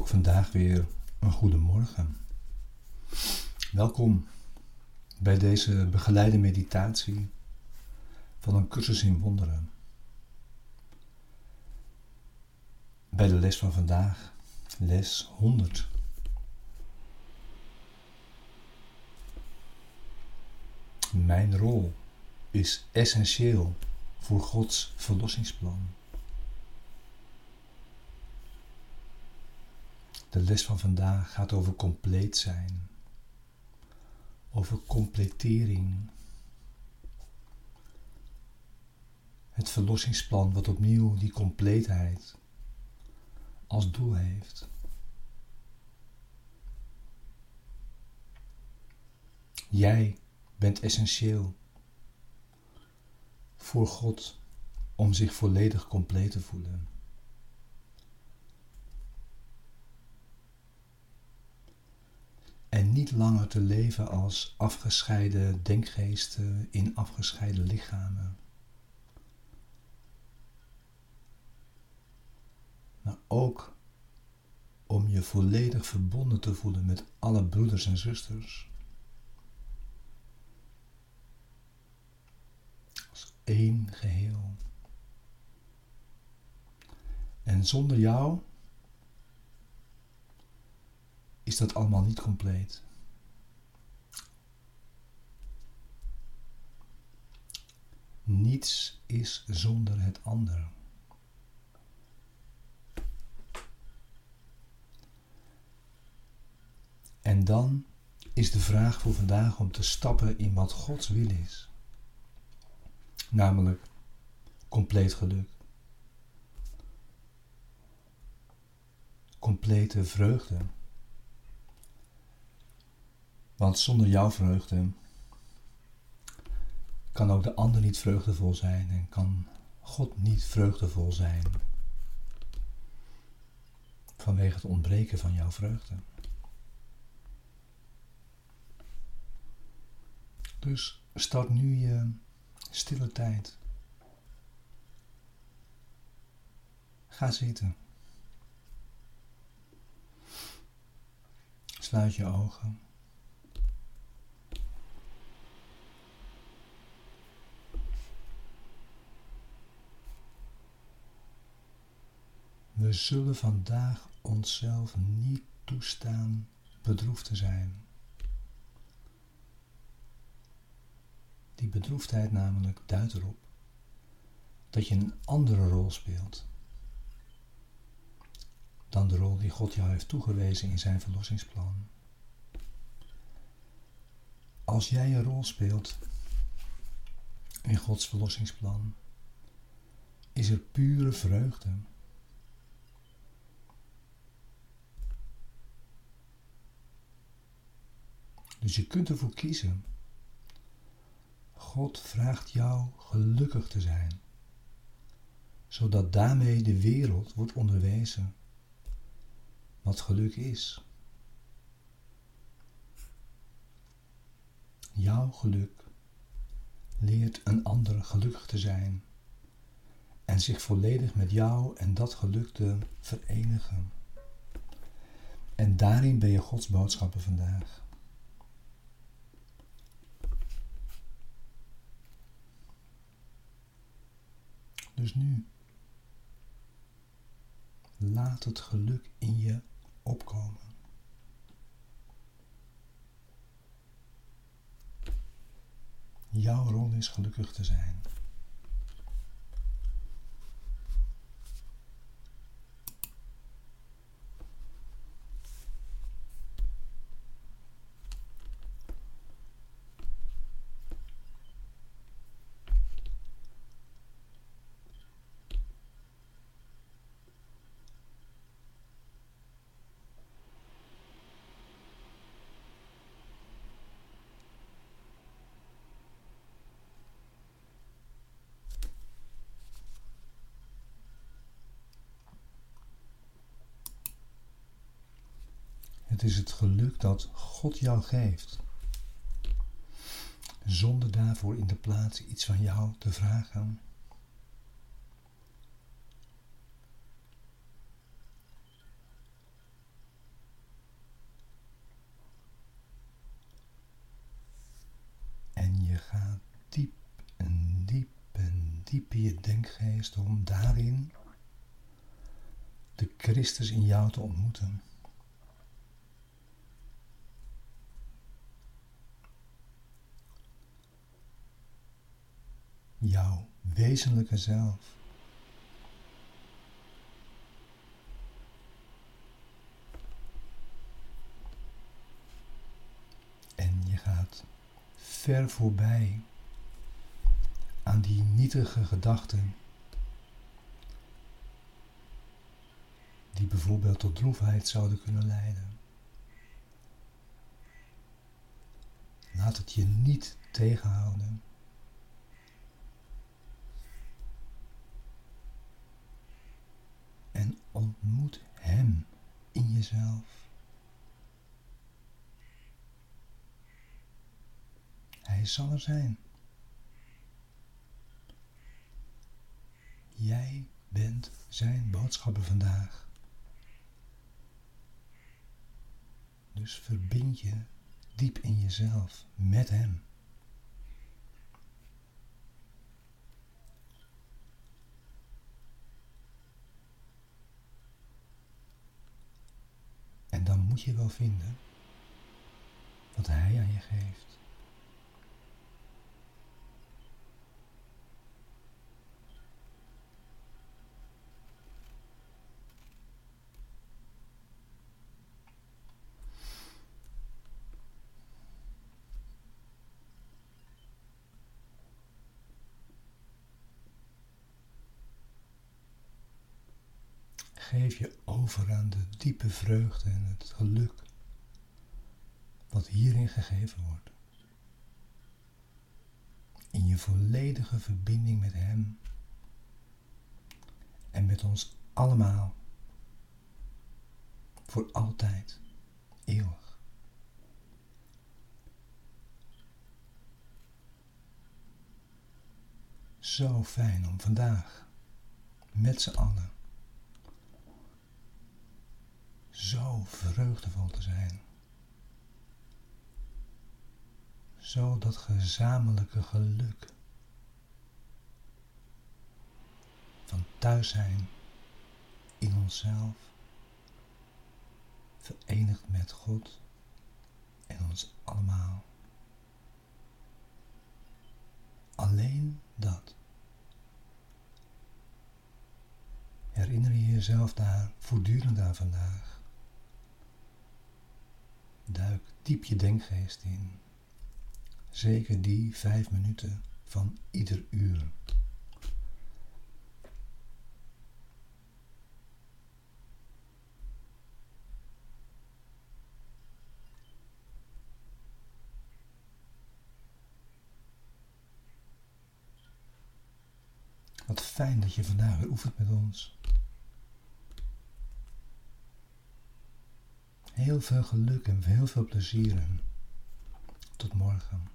ook vandaag weer een goede morgen. Welkom bij deze begeleide meditatie van een cursus in wonderen. Bij de les van vandaag, les 100. Mijn rol is essentieel voor Gods verlossingsplan. De les van vandaag gaat over compleet zijn, over completering. Het verlossingsplan wat opnieuw die compleetheid als doel heeft. Jij bent essentieel voor God om zich volledig compleet te voelen. Niet langer te leven als afgescheiden denkgeesten in afgescheiden lichamen. Maar ook om je volledig verbonden te voelen met alle broeders en zusters. Als één geheel. En zonder jou is dat allemaal niet compleet. Niets is zonder het ander. En dan is de vraag voor vandaag om te stappen in wat Gods wil is. Namelijk compleet geluk. Complete vreugde. Want zonder jouw vreugde kan ook de ander niet vreugdevol zijn en kan God niet vreugdevol zijn vanwege het ontbreken van jouw vreugde. Dus start nu je stille tijd. Ga zitten. Sluit je ogen. We zullen vandaag onszelf niet toestaan bedroefd te zijn. Die bedroefdheid namelijk duidt erop dat je een andere rol speelt dan de rol die God jou heeft toegewezen in zijn verlossingsplan. Als jij een rol speelt in Gods verlossingsplan, is er pure vreugde. Dus je kunt ervoor kiezen. God vraagt jou gelukkig te zijn, zodat daarmee de wereld wordt onderwezen wat geluk is. Jouw geluk leert een ander gelukkig te zijn en zich volledig met jou en dat geluk te verenigen. En daarin ben je Gods boodschappen vandaag. Dus nu, laat het geluk in je opkomen. Jouw rol is gelukkig te zijn. Het is het geluk dat God jou geeft. Zonder daarvoor in de plaats iets van jou te vragen. En je gaat diep en diep en diep in je denkgeest om daarin de Christus in jou te ontmoeten. Jouw wezenlijke zelf. En je gaat ver voorbij aan die nietige gedachten die bijvoorbeeld tot droefheid zouden kunnen leiden. Laat het je niet tegenhouden. En ontmoet Hem in jezelf. Zal er zijn. Jij bent zijn boodschapper vandaag. Dus verbind je diep in jezelf met Hem. En dan moet je wel vinden wat Hij aan je geeft. Geef je over aan de diepe vreugde en het geluk wat hierin gegeven wordt. In je volledige verbinding met Hem en met ons allemaal voor altijd, eeuwig. Zo fijn om vandaag met z'n allen zo vreugdevol te zijn. Zo dat gezamenlijke geluk van thuis zijn in onszelf, verenigd met God en ons allemaal. Alleen dat. Herinner je jezelf daar voortdurend aan vandaag. Duik diep je denkgeest in. Zeker die vijf minuten van ieder uur. Wat fijn dat je vandaag weer oefent met ons. Heel veel geluk en heel veel plezier en tot morgen.